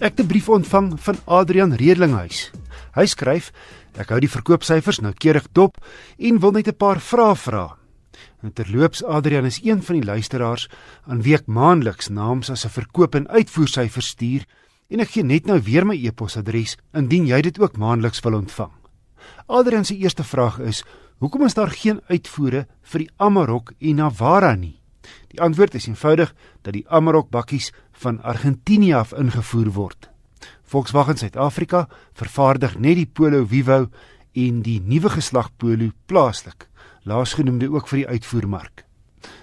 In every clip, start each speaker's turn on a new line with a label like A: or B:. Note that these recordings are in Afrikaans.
A: Ek het 'n brief ontvang van Adrian Redlinghuis. Hy skryf: "Ek hou die verkoopsyfers noukeurig dop en wil net 'n paar vrae vra." En terloops Adrian is een van die luisteraars aan wie ek maandeliks naams as 'n verkoop en uitvoersyfer stuur en ek gee net nou weer my e-posadres indien jy dit ook maandeliks wil ontvang. Adrian se eerste vraag is: "Hoekom is daar geen uitvoere vir die Amarok en Navara nie?" Die antwoord is eenvoudig dat die Amarok bakkies van Argentinië af ingevoer word. Volkswagen Suid-Afrika vervaardig net die Polo Vivo en die nuwe geslag Polo plaaslik, laasgenoemde ook vir die uitvoermark.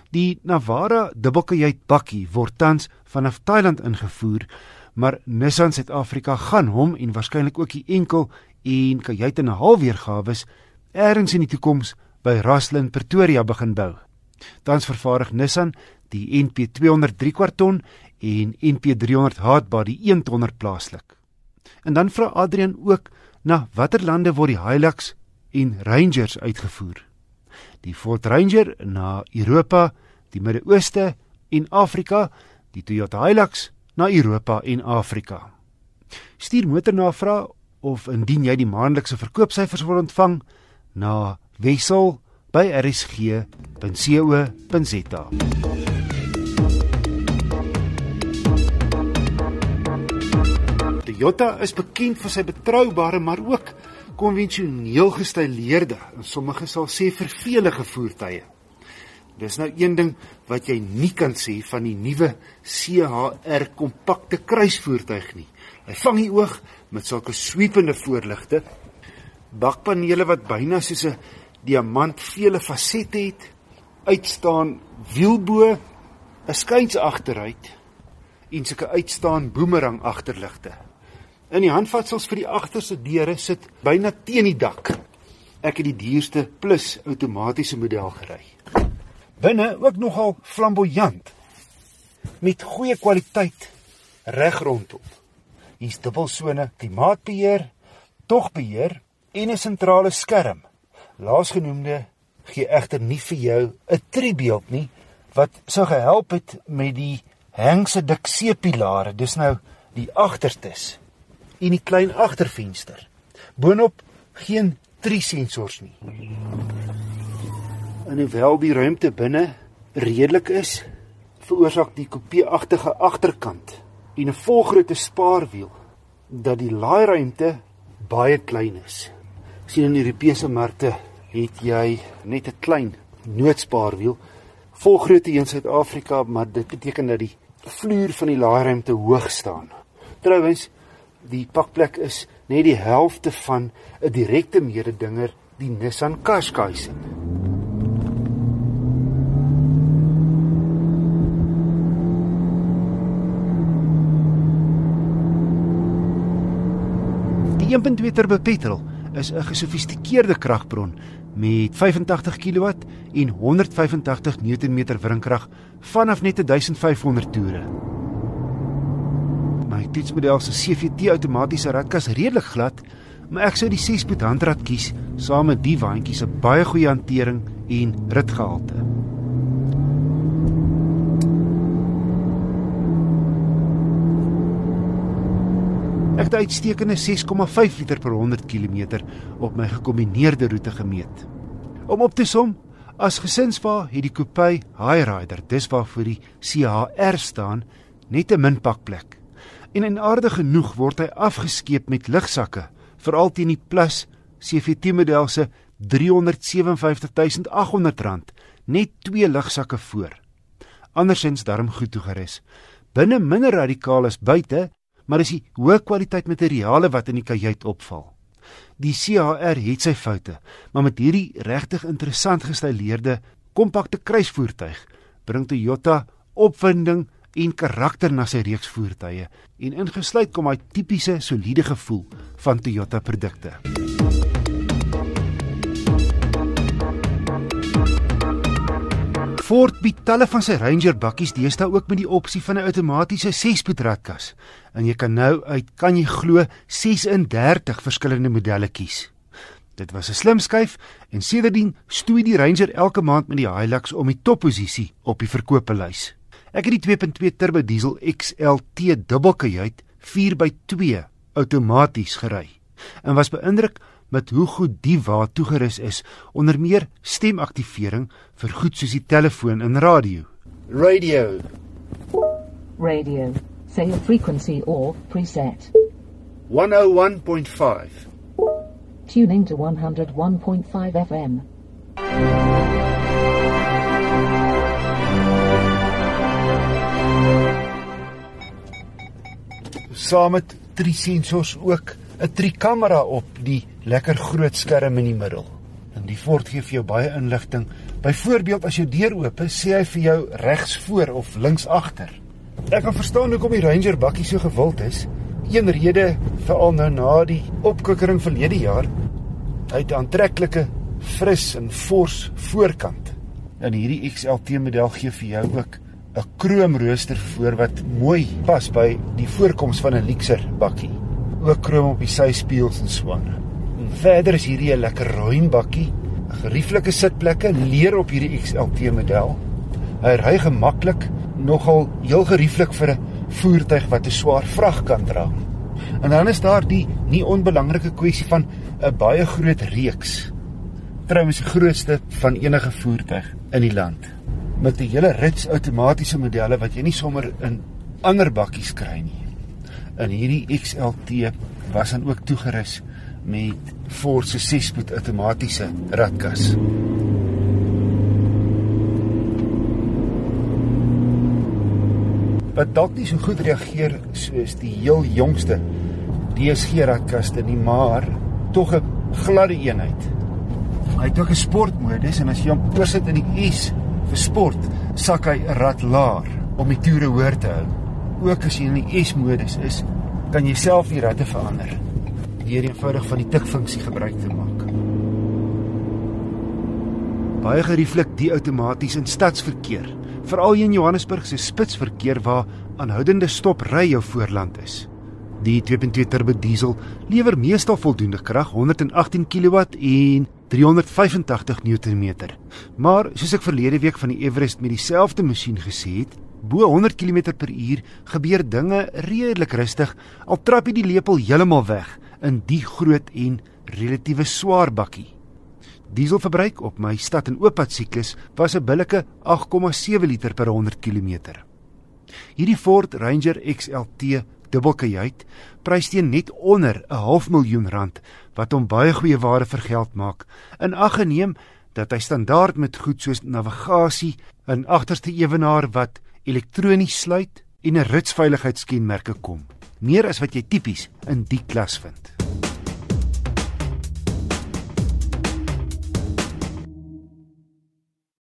A: Die Navara dubbelkajuit bakkie word tans vanaf Thailand ingevoer, maar Nissan Suid-Afrika gaan hom en waarskynlik ook die enkel en kajuit en 'n half weergawe ergens in die toekoms by Raslin Pretoria begin bou. Tans vervaardig Nissan die NP 203 kwarton en NP300 Hardbody 1 tonner plaaslik. En dan vra Adrian ook na watter lande word die Hilux en Rangers uitgevoer. Die Ford Ranger na Europa, die Midde-Ooste en Afrika, die Toyota Hilux na Europa en Afrika. Stuur motornavraag of indien jy die maandelikse verkoopsyfers wil ontvang na wissel@rsg.co.za. Toyota is bekend vir sy betroubare maar ook konvensioneel gestileerde en sommige sal sê vervelige voertuie. Dis nou een ding wat jy nie kan sê van die nuwe CHR kompakte kruisvoertuig nie. Hy vang die oog met sulke sweepende voorligte, bakpanele wat byna soos 'n diamant vele fasette het, uitstaan wielbo, 'n skuins agteruit en sulke uitstaan boemerang agterligte. In die handvatsels vir die agterste deure sit byna teen die dak. Ek het die duurste plus outomatiese model gery. Binne ook nogal flamboyant met goeie kwaliteit reg rondom. Hier's dubbelsone, klimaatbeheer, togbeheer en 'n sentrale skerm. Laasgenoemde gee egter nie vir jou 'n tribeeld nie wat sou gehelp het met die hengse dik seepilare. Dis nou die agterstes en die klein agtervenster. Boonop geen drie sensors nie. En hoewel die ruimte binne redelik is, veroorsaak die kopieagtige agterkant en 'n volgrootte spaarwiel dat die laairuimte baie klein is. Sien in Europese markte het jy net 'n klein noodspaarwiel volgrootte in Suid-Afrika, maar dit beteken dat die vloer van die laairuimte hoog staan. Trouwens, die pakplek is net die helfte van 'n direkte mededinger die Nissan Qashqai se. Die 1.2 turbo petrol is 'n gesofistikeerde kragbron met 85 kW en 185 Nm wrinkrag vanaf net 1500 toere toetsmodel se CVT outomatiese ratkas redelik glad, maar ek sou die 6-spoed handrat kies saam met die waantjie se baie goeie hantering en ritgehalte. Ek het uitstekende 6,5 liter per 100 km op my gekombineerde roete gemeet. Om op te som, as gesinsva het die Coupe Highrider, dis waarvoor die CHR staan, net 'n min pakplek en en aardig genoeg word hy afgeskeep met lugsakke veral teen die plus CVT model se R357800 net twee lugsakke voor. Andersins darm goed toegerus. Binne minder radikaal as buite maar is die hoë kwaliteit materiale wat in die kajuit opval. Die CHR het sy foute maar met hierdie regtig interessant gestileerde kompakte kruisvoertuig bring Toyota opwinding en karakter na sy reeks voertuie en ingesluit kom hy tipiese soliede gevoel van Toyota produkte. Ford bied talle van sy Ranger bakkies deesdae ook met die opsie van 'n outomatiese 6-spoed ratkas en jy kan nou uit kan jy glo 36 verskillende modelle kies. Dit was 'n slim skuif en sedertdien stoei die Ranger elke maand met die Hilux om die topposisie op die verkoopelys. Ek het die 2.2 turbo diesel XLT dubbelkajuit 4x2 outomaties gery en was beïndruk met hoe goed die wa toegerus is onder meer stemaktivering vir goed soos die telefoon en radio.
B: Radio.
C: Radio. Say a frequency or preset.
B: 101.5.
C: Tuning to 101.5 FM.
A: Saam met drie sensors ook 'n trikamera op die lekker groot skerm in die middel. En die Ford gee vir jou baie inligting. Byvoorbeeld as jou deur oop is, sê hy vir jou regs voor of links agter. Ek kan verstaan hoekom die Ranger bakkie so gewild is. Een rede veral nou na die opkikkering verlede jaar. Hy het 'n aantreklike, fris en fors voorkant. En hierdie XLT model gee vir jou ook 'n kroomrooster voor wat mooi pas by die voorkoms van 'n Lexer bakkie. Ook kroom op die syspieëls en so aan. Verder is hierdie 'n lekker ruim bakkie, gerieflike sitplekke, leer op hierdie XLT model. Hy ry gemaklik, nogal heel gerieflik vir 'n voertuig wat 'n swaar vrag kan dra. En dan is daar die nie onbelangrike kwessie van 'n baie groot reeks. Trouwens die grootste van enige voertuig in die land met 'n hele rits outomatiese modelle wat jy nie sommer in ander bakkies kry nie. In hierdie XLT was dan ook toegerus met Ford se 6-spoed outomatiese ratkas. Wat dalk nie so goed reageer soos die heel jongste DSG ratkaste nie, maar tog 'n gladde eenheid. Hy het ook 'n sportmodus en as jy hom oorsit in die S vir sport, sak hy 'n rad laer om die toere hoër te hou. Ook as jy in die S-modus is, kan jy self die radde verander deur eenvoudig van die tikfunksie gebruik te maak. Baie gerieflik die outomaties in stadsverkeer, veral in Johannesburg se spitsverkeer waar aanhoudende stopry jou voorland is. Die 2.2 turbo diesel lewer meestal voldoende krag, 118 kW en 385 Nm. Maar soos ek verlede week van die Everest met dieselfde masjien gesê het, bo 100 km/h gebeur dinge redelik rustig al trap jy die lepel heeltemal weg in die groot en relatiewe swaar bakkie. Dieselverbruik op my stad en ooppad siklus was 'n billike 8,7 liter per 100 km. Hierdie Ford Ranger XLT dubbelkajuit prys teen net onder 'n half miljoen rand wat hom baie goeie waarde vir geld maak. In ag geneem dat hy standaard met goed soos navigasie, 'n agterste ewenaar wat elektronies sluit en 'n ritsveiligheidskenmerke kom. Meer as wat jy tipies in die klas vind.